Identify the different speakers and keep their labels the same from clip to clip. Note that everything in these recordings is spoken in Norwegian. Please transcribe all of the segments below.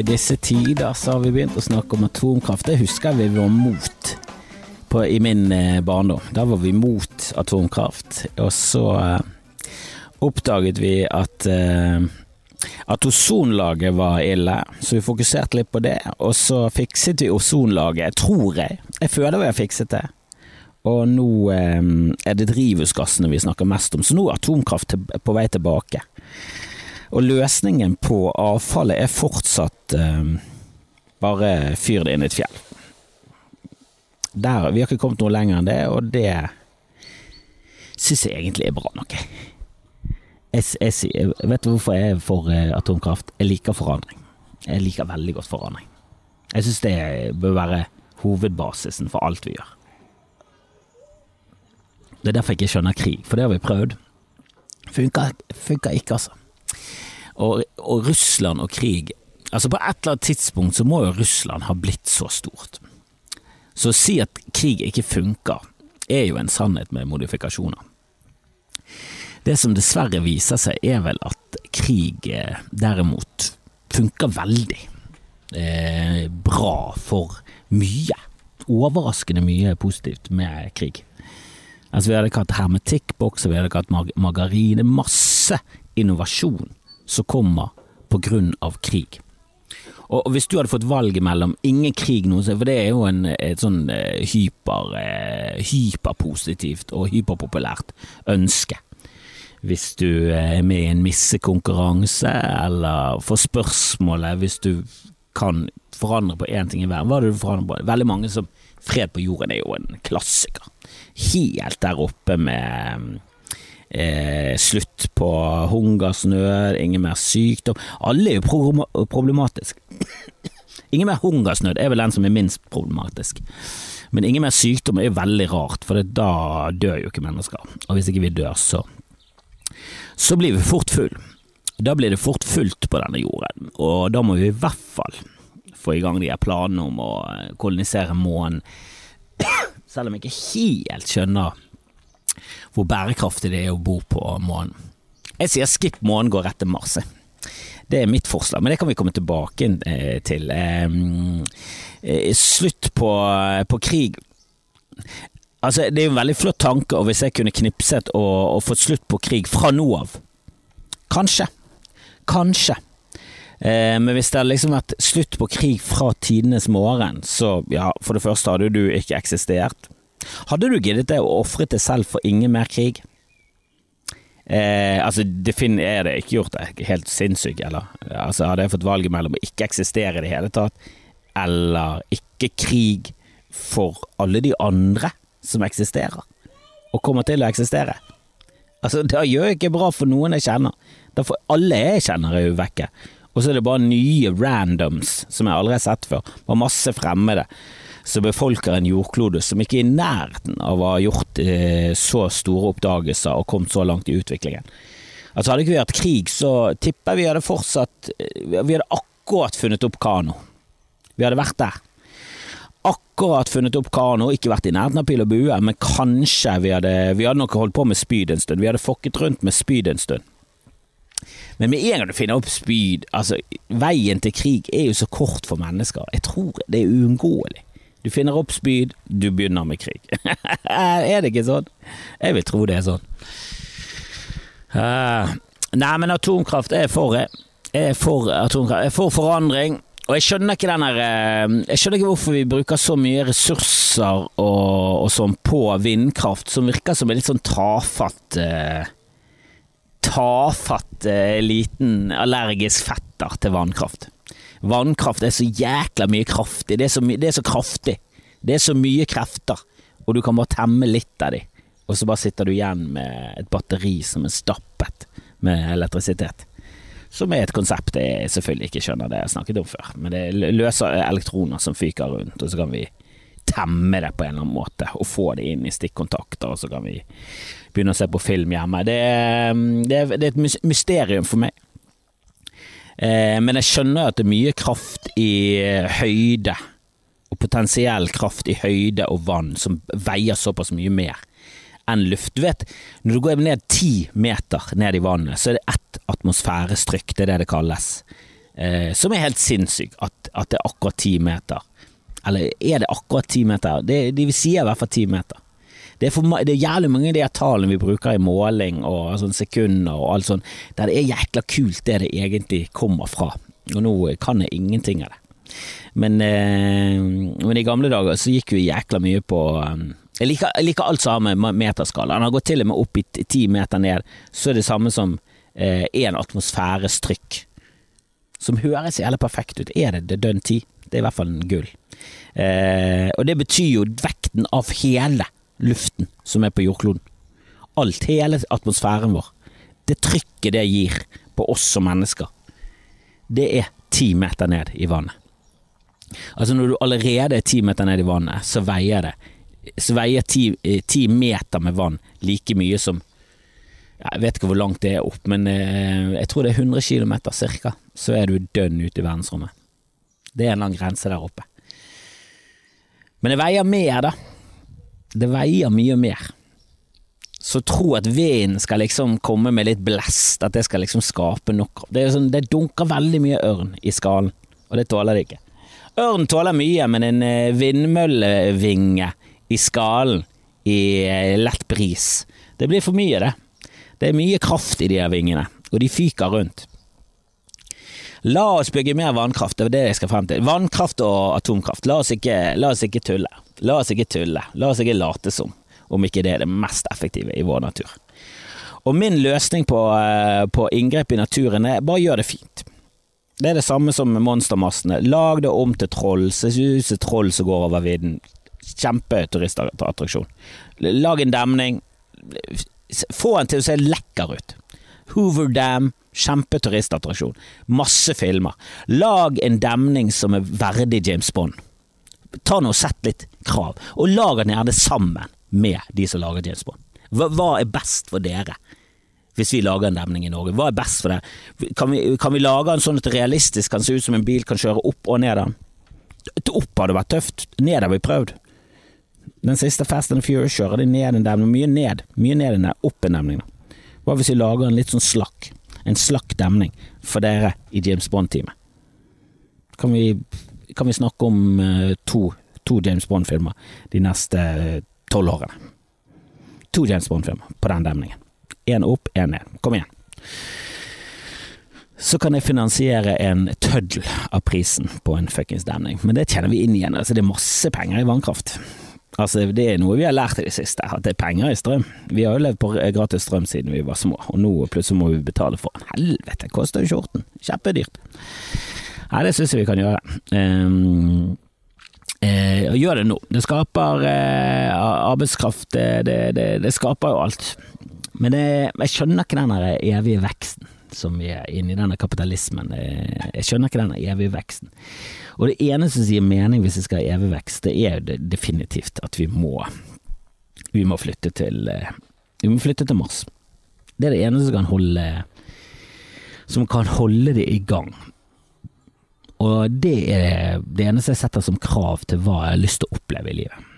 Speaker 1: i disse tider så har vi begynt å snakke om atomkraft. Det husker vi var mot på, i min eh, barndom. Da var vi mot atomkraft. Og så eh, oppdaget vi at eh, at ozonlaget var ille, så vi fokuserte litt på det. Og så fikset vi ozonlaget, tror jeg. Jeg føler vi har fikset det. Og nå eh, er det drivhusgassene vi snakker mest om, så nå er atomkraft på vei tilbake. Og løsningen på avfallet er fortsatt eh, bare fyr det inn i et fjell. Der, vi har ikke kommet noe lenger enn det, og det syns jeg egentlig er bra nok. Jeg, jeg, vet du hvorfor jeg er for eh, atomkraft? Jeg liker forandring. Jeg liker veldig godt forandring. Jeg syns det bør være hovedbasisen for alt vi gjør. Det er derfor jeg ikke skjønner krig, for det har vi prøvd. Funker, funker ikke, altså. Og, og, Russland og krig Altså På et eller annet tidspunkt så må jo Russland ha blitt så stort. Så å si at krig ikke funker, er jo en sannhet med modifikasjoner. Det som dessverre viser seg, er vel at krig eh, derimot funker veldig eh, bra for mye. Overraskende mye positivt med krig. Altså Vi hadde ikke hatt hermetikkbokser, vi hadde ikke hatt mar margarin. masse innovasjon som kommer på grunn av krig. Og hvis du hadde fått valget mellom ingen krig nå, for det er jo en, et sånn eh, hyper, eh, hyperpositivt og hyperpopulært ønske. Hvis du eh, er med i en missekonkurranse, eller får spørsmålet hvis du kan forandre på én ting i verden, hva er du forandrer på? Veldig mange som Fred på jorden er jo en klassiker. Helt der oppe med eh, slutt på hungersnød, ingen mer sykdom. Alle er jo problematisk. ingen mer hungersnød er vel den som er minst problematisk. Men ingen mer sykdom er jo veldig rart, for da dør jo ikke mennesker. Og hvis ikke vi dør, så så blir vi fort full. Da blir det fort fullt på denne jorden, og da må vi i hvert fall få i gang de her planene om å kolonisere månen selv om jeg ikke helt skjønner hvor bærekraftig det er å bo på månen. Jeg sier skip månen, går rett til Mars. Det er mitt forslag, men det kan vi komme tilbake eh, til. Eh, slutt på, på krig. Altså, det er jo en veldig flott tanke, og hvis jeg kunne knipset og, og fått slutt på krig fra nå av Kanskje. Kanskje. Eh, men hvis det hadde liksom vært slutt på krig fra tidenes morgen, så ja, for det første hadde du ikke eksistert. Hadde du giddet det å ofre deg selv for ingen mer krig? Eh, altså, defin er det ikke gjort det helt sinnssyk, eller? Altså, hadde jeg fått valget mellom å ikke eksistere i det hele tatt, eller ikke krig for alle de andre som eksisterer, og kommer til å eksistere? Altså, det gjør jeg ikke bra for noen jeg kjenner. Derfor alle jeg kjenner er jo vekke og så er det bare nye randoms som jeg aldri har sett før. Bare masse fremmede som befolker en jordklode som ikke er i nærheten av å ha gjort eh, så store oppdagelser og kommet så langt i utviklingen. Altså Hadde ikke vi hatt krig, så tipper vi hadde fortsatt eh, Vi hadde akkurat funnet opp kano. Vi hadde vært der. Akkurat funnet opp kano, ikke vært i nærheten av pil og bue, men kanskje vi hadde Vi hadde nok holdt på med spyd en stund. Vi hadde fokket rundt med spyd en stund. Men med en gang du finner opp spyd Altså, veien til krig er jo så kort for mennesker. Jeg tror det er uunngåelig. Du finner opp spyd, du begynner med krig. er det ikke sånn? Jeg vil tro det er sånn. Uh, nei, men atomkraft er for Jeg er for atomkraft. Jeg er for forandring. Og jeg skjønner ikke den uh, Jeg skjønner ikke hvorfor vi bruker så mye ressurser og, og sånn på vindkraft, som virker som en litt sånn tafatt uh, tafatt eh, liten allergisk fetter til vannkraft. Vannkraft er så jækla mye kraftig. Det er så, det er så kraftig. Det er så mye krefter, og du kan bare temme litt av de, og så bare sitter du igjen med et batteri som er stappet med elektrisitet. Som er et konsept jeg selvfølgelig ikke skjønner det jeg har snakket om før, men det løser elektroner som fyker rundt, og så kan vi temme det på en eller annen måte og få det inn i stikkontakter, og så kan vi begynne å se på film hjemme. Det, det, det er et mysterium for meg. Eh, men jeg skjønner at det er mye kraft i høyde, og potensiell kraft i høyde og vann, som veier såpass mye mer enn luft. Du vet, når du går ned ti meter ned i vannet, så er det ett atmosfærestrykk, det er det det kalles. eh, som er helt sinnssykt, at, at det er akkurat ti meter. Eller er det akkurat ti meter? Det, de sier i hvert fall ti meter. Det er, for, det er, jævlig mange av de tallene vi bruker i måling og sånn sekunder og alt sånt, der det er jækla kult det det egentlig kommer fra. Og nå kan jeg ingenting av det. Men, eh, men i gamle dager så gikk vi jækla mye på um, jeg liker, jeg liker, alt sammen med meterskala. Han har gått til og med opp i ti meter ned, så er det samme som én eh, atmosfæres trykk. Som høres jævlig perfekt ut. Er det det dønn ti? Det er i hvert fall en gull. Eh, og det betyr jo vekten av hele luften som er på jordkloden. Alt, hele atmosfæren vår. Det trykket det gir på oss som mennesker, det er ti meter ned i vannet. Altså når du allerede er ti meter ned i vannet, så veier det så veier ti, eh, ti, meter med vann like mye som Jeg vet ikke hvor langt det er opp, men eh, jeg tror det er 100 km cirka. Så er du dønn ute i verdensrommet. Det er en lang grense der oppe. Men det veier mer, da. Det veier mye mer. Så tro at vinden skal liksom komme med litt blest, at det skal liksom skape nok Det, sånn, det dunker veldig mye ørn i skallen, og det tåler det ikke. Ørn tåler mye, men en eh, vindmøllevinge i skallen i eh, lett bris. Det blir for mye, det. Det er mye kraft i de her vingene, og de fyker rundt. La oss bygge mer vannkraft, det er det jeg skal frem til. Vannkraft og atomkraft. La oss ikke, la oss ikke tulle. La oss ikke tulle. La oss ikke late som om ikke det er det mest effektive i vår natur. Og min løsning på, eh, på inngrep i naturen er bare gjør det fint. Det er det samme som med monstermassene. Lag det om til troll. Se ut som troll som går over vidden. Kjempeturistattraksjon. Lag en demning. Få den til å se lekker ut. Hoover Dam, kjempeturistattraksjon. Masse filmer. Lag en demning som er verdig James Bond. Ta nå og Sett litt krav, og lag den gjerne sammen med de som lager James Bond. Hva, hva er best for dere? hvis vi lager en demning i Norge. Hva er best for det? Kan vi, kan vi lage en sånn at det realistisk kan se ut som en bil kan kjøre opp og ned den? Opp hadde vært tøft, ned har vi prøvd. Den siste Fast and Furious kjører de ned en demning, mye ned, mye ned enn opp en demning. Hva hvis vi lager en litt sånn slakk, en slakk demning for dere i James Bond-teamet? Kan, kan, vi snakke om uh, to, to, James Bond-filmer de neste eh, tolv årene? To James Bond-filmer på den demningen. Én opp, én ned. Kom igjen. Så kan jeg finansiere en tøddel av prisen på en fuckings demning, men det tjener vi inn igjen. Altså, det er masse penger i vannkraft. Altså, det er noe vi har lært i det siste, at det er penger i strøm. Vi har jo levd på gratis strøm siden vi var små, og nå plutselig må vi betale for den. Helvete, koster jo skjorten. Kjempedyrt. Nei, det syns jeg vi kan gjøre. Um, eh, gjør det nå. Det skaper eh, arbeidskraft, det, det, det, det, skaper jo alt. Men jeg skjønner ikke den evige veksten som vi er inne i, denne kapitalismen. Jeg skjønner ikke den evige veksten. Og det eneste som gir mening hvis vi skal ha evig vekst, det er jo definitivt at vi må, vi må flytte til Vi må flytte til Mars. Det er det eneste som kan holde som kan holde det i gang. Og det er det eneste jeg setter som krav til hva jeg har lyst til å oppleve i livet.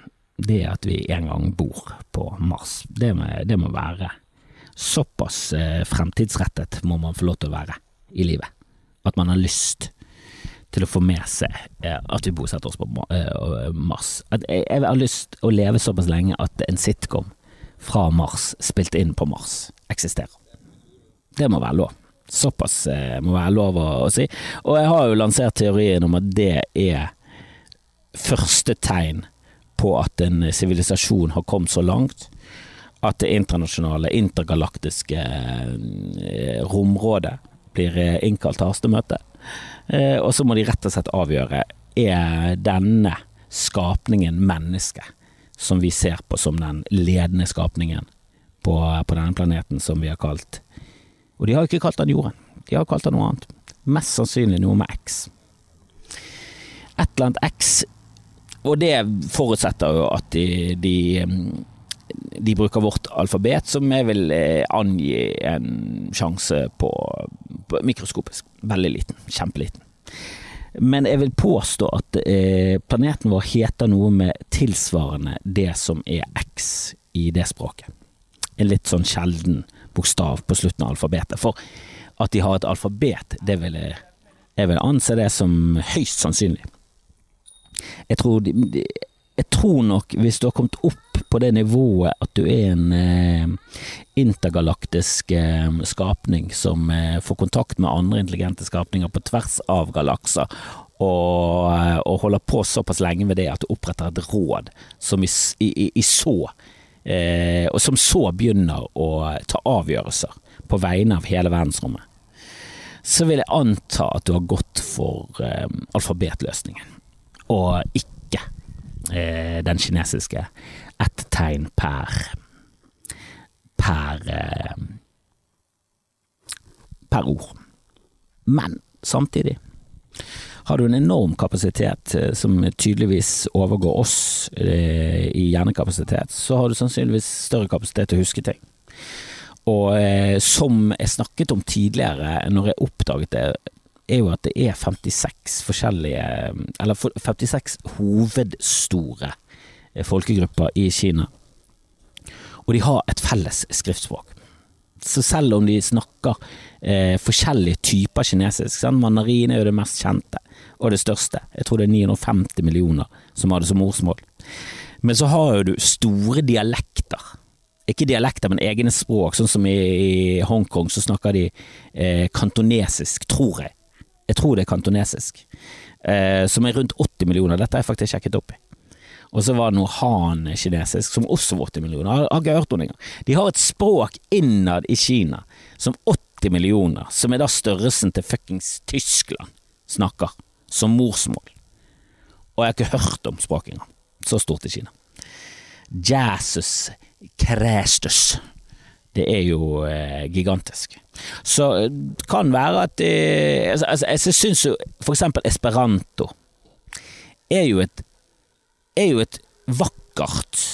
Speaker 1: Det er at vi en gang bor på Mars. Det må, det må være såpass eh, fremtidsrettet må man få lov til å være i livet. At man har lyst til å få med seg eh, at vi bosetter oss på eh, Mars. At jeg, jeg har lyst å leve såpass lenge at en sitcom fra Mars, spilt inn på Mars, eksisterer. Det må være lov. Såpass eh, må være lov å, si. Og jeg har jo lansert teorien om at det er første tegn på at en sivilisasjon har kommet så langt at det internasjonale, intergalaktiske eh, rområdet blir eh, innkalt til hastemøte. Og så må de rett og slett avgjøre er denne skapningen menneske, som vi ser på som den ledende skapningen på, på denne planeten som vi har kalt Og de har ikke kalt den jorden, de har kalt den noe annet. Mest sannsynlig noe med X. Et eller annet X, og det forutsetter jo at de, de de bruker vårt alfabet, som jeg vil eh, angi en sjanse på, på mikroskopisk. Veldig liten. Kjempeliten. Men jeg vil påstå at eh, planeten vår heter noe med tilsvarende det som er X i det språket. En litt sånn sjelden bokstav på slutten av alfabetet. For at de har et alfabet, det vil jeg Jeg vil anse det som høyst sannsynlig. Jeg tror, jeg tror nok, hvis du har kommet opp på det nivået at du er en eh, intergalaktisk eh, skapning som eh, får kontakt med andre intelligente skapninger på tvers av galakser, og, eh, og, holder på såpass lenge med det at du oppretter et råd som i, i, i så eh, og som så begynner å ta avgjørelser på vegne av hele verdensrommet, så vil jeg anta at du har gått for eh, alfabetløsningen, og ikke eh, den kinesiske ett tegn per per eh, per ord. Men samtidig har du en enorm kapasitet eh, som tydeligvis overgår oss eh, i hjernekapasitet, så har du sannsynligvis større kapasitet til å huske ting. Og eh, som jeg snakket om tidligere, når jeg oppdaget det, er jo at det er 56 forskjellige Eller 56 hovedstore folkegrupper i Kina. Og de har et felles skriftspråk. Så selv om de snakker eh, forskjellige typer kinesisk sant? Mandarin er jo det mest kjente og det største. Jeg tror det er 950 millioner som har det som morsmål. Men så har jo du store dialekter ikke dialekter, men egne språk. Sånn som i, i Hongkong så snakker de eh, kantonesisk, tror jeg. Jeg tror det er kantonesisk. Eh, som er rundt 80 millioner. Dette har jeg faktisk sjekket opp i. Og så var det noe han-kinesisk, som også var 80 millioner. Jeg har ikke hørt om det engang. De har et språk innad i Kina som 80 millioner, som er da størrelsen til fuckings Tyskland, snakker som morsmål. Og jeg har ikke hørt om språket engang. Så stort i Kina. Jesus Christus. Det er jo eh, gigantisk. Så det kan være at eh, altså, altså, Jeg syns jo for eksempel esperanto er jo et er jo et vakkert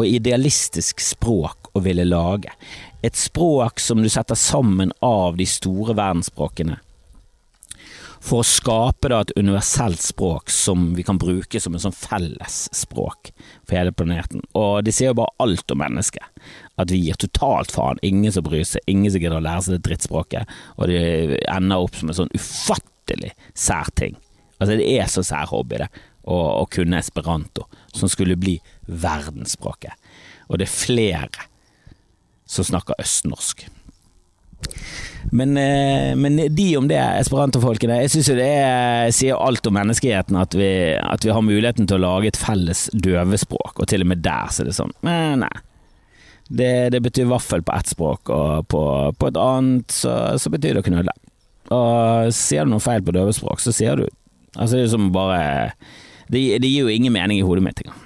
Speaker 1: og idealistisk språk å ville lage. Et språk som du setter sammen av de store verdensspråkene for å skape da et universelt språk som vi kan bruke som en sånn fellesspråk for hele planeten. Og de sier jo bare alt om mennesket. At vi gir totalt faen. Ingen som bryr seg, ingen som gidder å lære seg det drittspråket. Og det ender opp som en sånn ufattelig sær ting. Altså det er så sær hobby, det, å, kunne esperanto, som skulle bli verdensspråket. Og det er flere som snakker østnorsk. Men, eh, men, de om det, esperantofolkene. Jeg syns jo det er, sier alt om menneskeheten at vi, at vi, har muligheten til å lage et felles døvespråk, og til og med der så er det sånn. Men nei. Det, det betyr vaffel på ett språk, og på, på et annet så, så, betyr det å knulle. Og sier du noe feil på døvespråk, så sier du Altså det er jo som bare Det, det gir jo ingen mening i hodet mitt engang.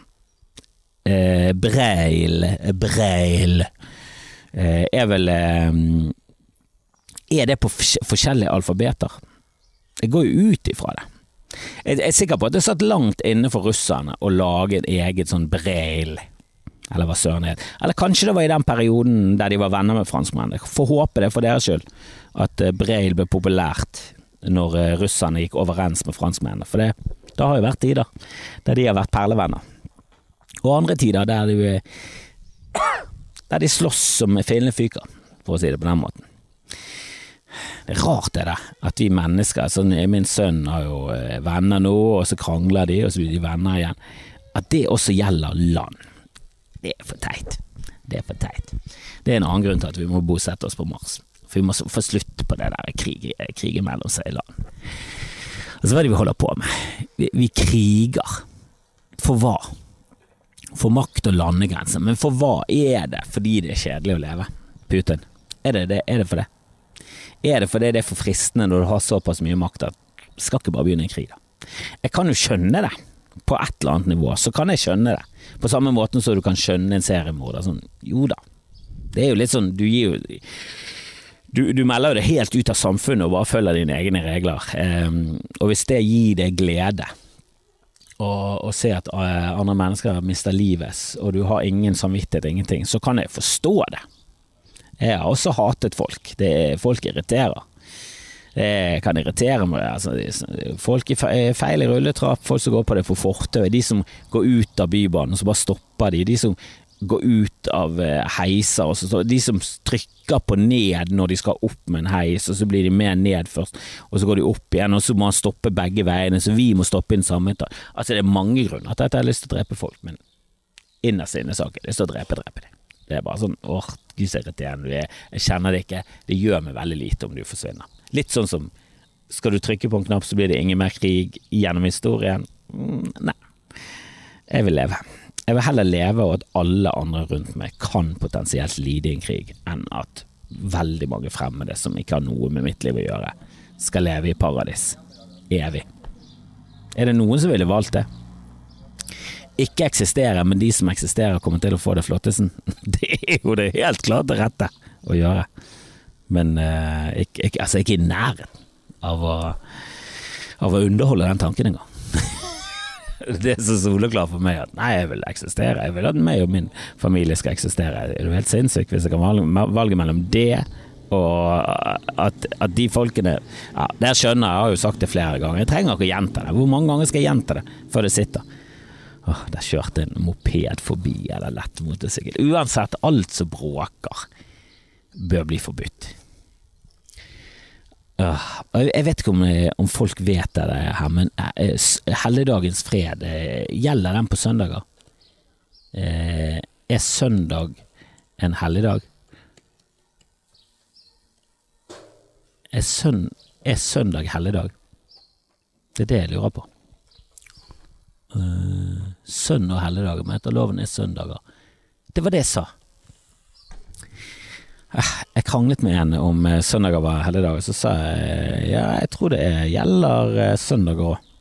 Speaker 1: Eh, breil, breil eh, er vel eh, er det på forskjellige alfabeter? Jeg går jo ut ifra det. Jeg er sikker på at det satt langt inne for russerne å lage en eget sånn breil, eller hva søren het. Eller kanskje det var i den perioden der de var venner med franskmennene. Får håpe det for deres skyld, at eh, breil ble populært når eh, russerne gikk overens med franskmennene. For det, det har jo vært tider der de har vært perlevenner. Og andre tider der de, der de slåss som fillene fyker, for å si det på den måten. Det er rart det der, at vi mennesker sånn, Min sønn har jo eh, venner nå, og så krangler de, og så blir de venner igjen. At det også gjelder land. Det er for teit. Det er for teit. Det er en annen grunn til at vi må bosette oss på Mars. For vi må få slutt på det der krig, krigen mellom seg i land. Altså, hva er det vi holder på med? Vi, vi kriger. For hva? For makt og landegrenser. Men for hva er det fordi det er kjedelig å leve? Putin. Er det, det? Er det for det? Er det fordi det er for fristende når du har såpass mye makt at skal ikke bare begynne en krig, da? Jeg kan jo skjønne det. På et eller annet nivå så kan jeg skjønne det. På samme måten som du kan skjønne en seriemorder. Sånn, jo da. Det er jo litt sånn, du gir jo du, du, melder jo det helt ut av samfunnet og bare følger dine egne regler. Um, og hvis det gir deg glede å se at uh, andre mennesker mister livet, og du har ingen samvittighet, ingenting, så kan jeg forstå det. Jeg har også hatet folk. Det er, folk irriterer. Det kan irritere meg. Altså, folk i feil i rulletrapp, folk som går på det for fortauet. de som går ut av Bybanen og så bare stopper de, de som gå ut av eh, heiser. Og så, de som trykker på ned når de skal opp med en heis, og så blir de med ned først, og så går de opp igjen, og så må han stoppe begge veiene, så vi må stoppe i den samme etasjen. Altså, det er mange grunner til at jeg har lyst til å drepe folk, men innerst inne så har jeg lyst til å drepe, drepe dem. Det er bare sånn åh, gud så irriterende du jeg kjenner det ikke, det gjør meg veldig lite om du forsvinner. Litt sånn som skal du trykke på en knapp så blir det ingen mer krig gjennom historien. Mm, nei, jeg vil leve. Jeg vil heller leve og at alle andre rundt meg kan potensielt lide i en krig, enn at veldig mange fremmede som ikke har noe med mitt liv å gjøre, skal leve i paradis evig. Er det noen som ville valgt det? Ikke eksisterer, men de som eksisterer kommer til å få det flottesen. Det er jo det helt klart det rette å gjøre. Men uh, ikke, ikke, altså ikke i nærheten av å, av å underholde den tanken engang. det så soleklart for meg at nei, jeg vil eksistere. Jeg vil at meg og min familie skal eksistere. Er du helt sinnssyk hvis jeg kan valge, valge mellom det og at, at, de folkene ja, Der skjønner jeg, jeg har jo sagt det flere ganger. Jeg trenger ikke å gjenta det. Hvor mange ganger skal jeg gjenta det før det sitter? Åh, der kjørte en moped forbi, eller lett motorsykkel. Uansett, alt som bråker, bør bli forbudt. Uh, jeg vet ikke om, eh, om, folk vet det her, men uh, helligdagens fred, uh, gjelder den på søndager? er søndag en helligdag? Er, søn, er søndag helligdag? Det er det jeg lurer på. sønn og helligdager, men etter loven er søndager. Det var det jeg sa. Jeg kranglet med en om eh, søndager var helligdager, så sa jeg ja, jeg tror det gjelder eh, søndager òg.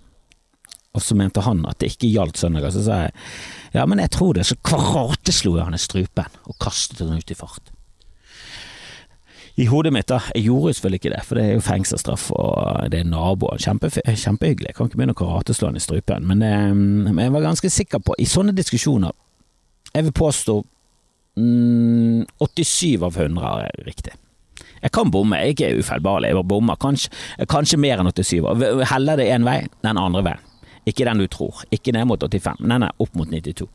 Speaker 1: Og så mente han at det ikke gjaldt søndager, så sa jeg ja, men jeg tror det, så karateslo jeg han i strupen og kastet han ut i fart. I hodet mitt, da, jeg gjorde selvfølgelig ikke det, for det er jo fengselsstraff og det er naboer, Kjempe, kjempehyggelig, jeg kan ikke begynne å karateslå han i strupen, men, eh, men jeg var ganske sikker på, i sånne diskusjoner, jeg vil påstå Mm, 87 av 100 er riktig. Jeg kan bomme, jeg er ufeilbarlig. Jeg bommer kanskje, kanskje, mer enn 87. Heller det én vei, den andre veien. Ikke den du tror. Ikke ned mot 85, nei, nei, opp mot 92.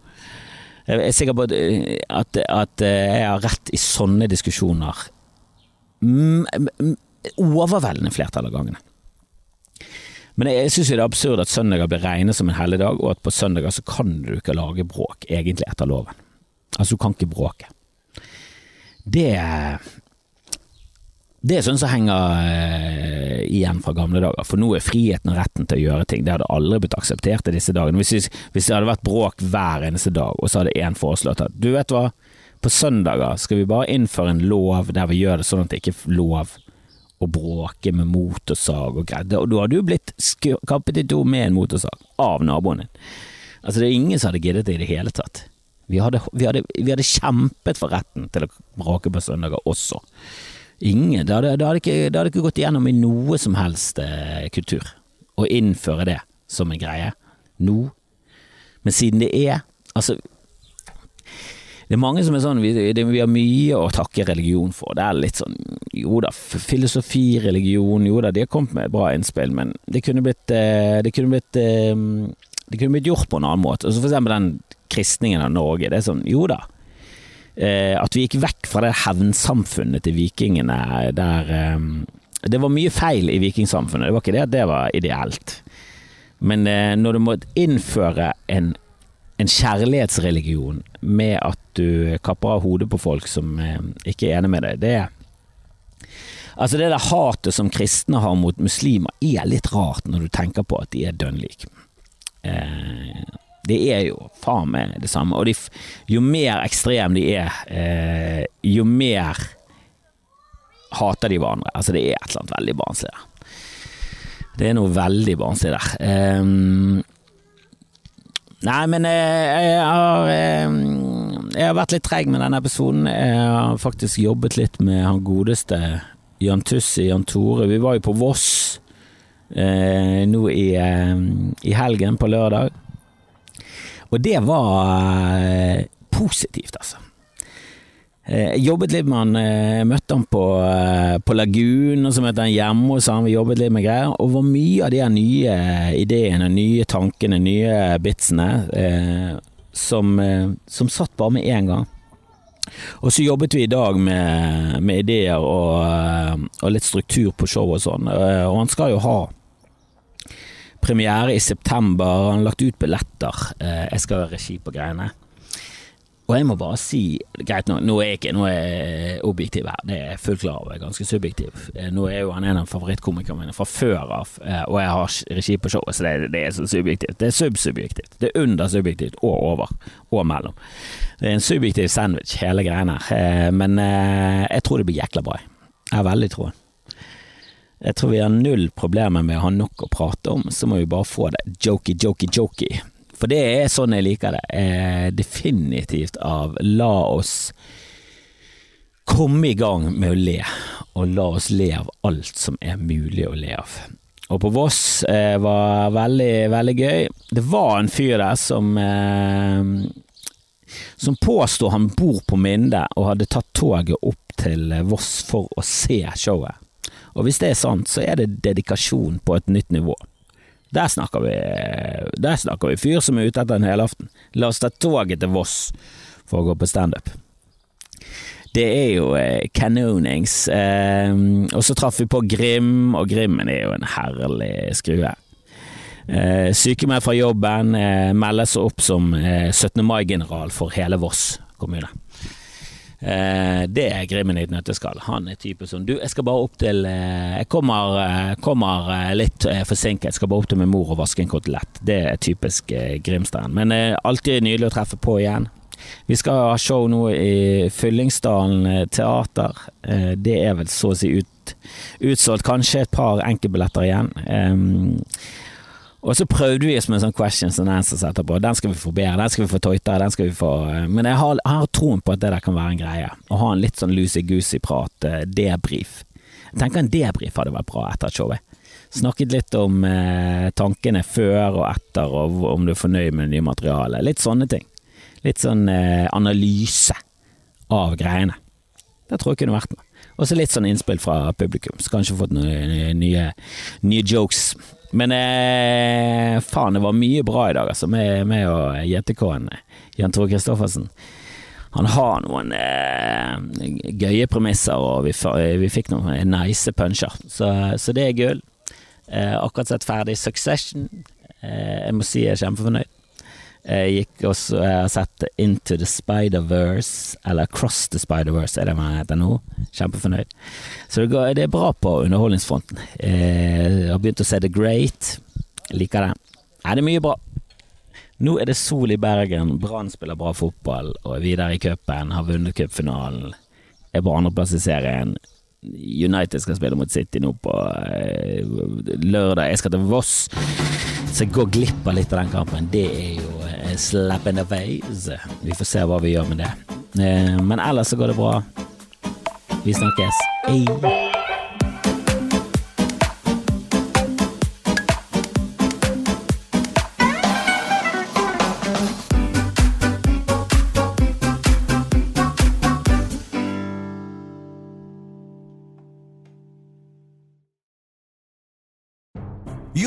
Speaker 1: Jeg er sikker på at, at jeg har rett i sånne diskusjoner overveldende flertall av gangene. Men jeg syns det er absurd at søndager blir regnet som en helligdag, og at på søndager så kan du ikke lage bråk, egentlig etter loven. Altså, du kan ikke bråke. Det det er sånn som henger uh, igjen fra gamle dager, for nå er friheten og retten til å gjøre ting. Det hadde aldri blitt akseptert i disse dagene. Hvis, hvis det hadde vært bråk hver eneste dag, og så hadde én foreslått at du vet hva, på søndager skal vi bare innføre en lov der vi gjør det sånn at det ikke er lov å bråke med motorsag og greier. Og da hadde du blitt kappet i to med en motorsag av naboen din. Altså, det er ingen som hadde giddet det i det hele tatt. Vi hadde, vi, hadde, vi hadde, kjempet for retten til å brake på søndager også. Ingen, det hadde, det, hadde ikke, det hadde, ikke, gått igjennom i noe som helst eh, kultur å innføre det som en greie nå. Men siden det er Altså, det er mange som er sånn vi, det, vi, har mye å takke religion for. Det er litt sånn Jo da, filosofi, religion, jo da, de har kommet med bra innspill, men det kunne blitt eh, Det kunne blitt eh, det kunne blitt gjort på en annen måte. Altså for eksempel den kristningen av Norge. Det er sånn, jo da. Eh, at vi gikk vekk fra det hevnsamfunnet til vikingene der eh, Det var mye feil i vikingsamfunnet, det var ikke det at det var ideelt. Men eh, når du må innføre en, en, kjærlighetsreligion med at du kapper av hodet på folk som eh, ikke er enig med deg, det er Altså Det der hatet som kristne har mot muslimer, er litt rart når du tenker på at de er dønn like. Eh, det er jo faen meg det samme. Og de, jo mer ekstrem de er, eh, jo mer hater de hverandre. Altså, det er et eller annet veldig barnslig der. Det er noe veldig barnslig der. Um, nei, men jeg, eh, jeg har Jeg har vært litt treg med denne episoden. Jeg har faktisk jobbet litt med han godeste Jan Tussi, Jan Tore. Vi var jo på Voss eh, nå i, eh, i helgen, på lørdag. Og det var eh, positivt, altså. Eh, jeg jobbet litt med han, møtte han på, på Lagun, og så møtte han hjemme hos han, vi jobbet litt med greier. Og hvor mye av de nye ideene, nye tankene, nye bitsene, som, eh, som satt bare med én gang. Og så jobbet vi i dag med, med ideer og, eh, og, litt struktur på showet og sånn, eh, og han skal jo ha premiere i september, han har lagt ut billetter, jeg skal ha regi på greiene. Og jeg må bare si, greit nå, nå er jeg ikke nå er jeg objektiv her, det er jeg fullt klar over, ganske subjektiv. Eh, nå er jo han en av favorittkomikerne mine fra før av, eh, og jeg har regi på showet, så det, det er så subjektivt. Det er subsubjektivt. Det er under subjektivt og over, og mellom. Det er en subjektiv sandwich, hele greiene her. Eh, men jeg tror det blir jækla bra. Jeg har veldig troen. Jeg tror vi har null problemer med å ha nok å prate om, så må vi bare få det jokey, jokey, jokey. For det er sånn jeg liker det. Eh, definitivt av la oss komme i gang med å le, og la oss le av alt som er mulig å le av. Og på Voss eh, var veldig, veldig gøy. Det var en fyr der som eh, som påstår han bor på Minde og hadde tatt toget opp til Voss for å se showet. Og hvis det er sant, så er det dedikasjon på et nytt nivå. Der snakker vi Der snakker vi fyr som er ute etter en helaften. La oss ta toget til Voss for å gå på standup. Det er jo eh, kanonings. Eh, og så traff vi på Grim, og Grimmen er jo en herlig skrue. Eh, Sykemeldt fra jobben, eh, melder seg opp som eh, 17. mai-general for hele Voss kommune. Eh, det er Grimmen i et nøtteskall. Han er typen som Du, jeg skal bare opp til eh, Jeg kommer, eh, kommer litt forsinket. Jeg skal bare opp til min mor og vaske en kotelett. Det er typisk Grimstein. Men alltid nydelig å treffe på igjen. Vi skal ha show nå i Fyllingsdalen teater. Det er vel så å si ut, utsolgt. Kanskje et par enkeltbilletter igjen. Og så prøvde vi oss med sånn questions and answers etterpå. Den skal vi få bedre, den skal vi få tøytere, den skal vi få eh, Men jeg har, jeg har, troen på at det der kan være en greie. Å ha en litt sånn loosey-goosey-prat, eh, debrief. Jeg tenker en debrief hadde vært bra etter showet. Snakket litt om eh, tankene før og etter, og om du er fornøyd med det nye materialet. Litt sånne ting. Litt sånn eh, analyse av greiene. Det tror jeg kunne vært noe. Og så litt sånn innspill fra publikum. Så kanskje fått noen nye, nye jokes. Men eh, faen, det var mye bra i dag, altså, med, med og JTK-en. Jan Tore Christoffersen. Han har noen eh, gøye premisser, og vi, vi fikk noen nice puncher, så, så det er gull. Eh, akkurat sett ferdig Succession. Eh, jeg må si jeg er kjempefornøyd. Jeg gikk og har sett Into the Spider-Verse, eller Across the Spider-Verse er det man heter nå. Kjempefornøyd. Så det, går, det er bra på underholdningsfronten. Jeg har begynt å se The Great. Liker det. Er det mye bra. Nå er det sol i Bergen, Brann spiller bra fotball og er videre i cupen, har vunnet cupfinalen, er på andreplass i serien. United skal spille mot City nå på eh, lørdag. Jeg skal til Voss, så jeg går glipp av litt av den kampen. Det er jo eh, slap in the face. Vi får se hva vi gjør med det. Eh, men ellers så går det bra. Vi snakkes. Hey.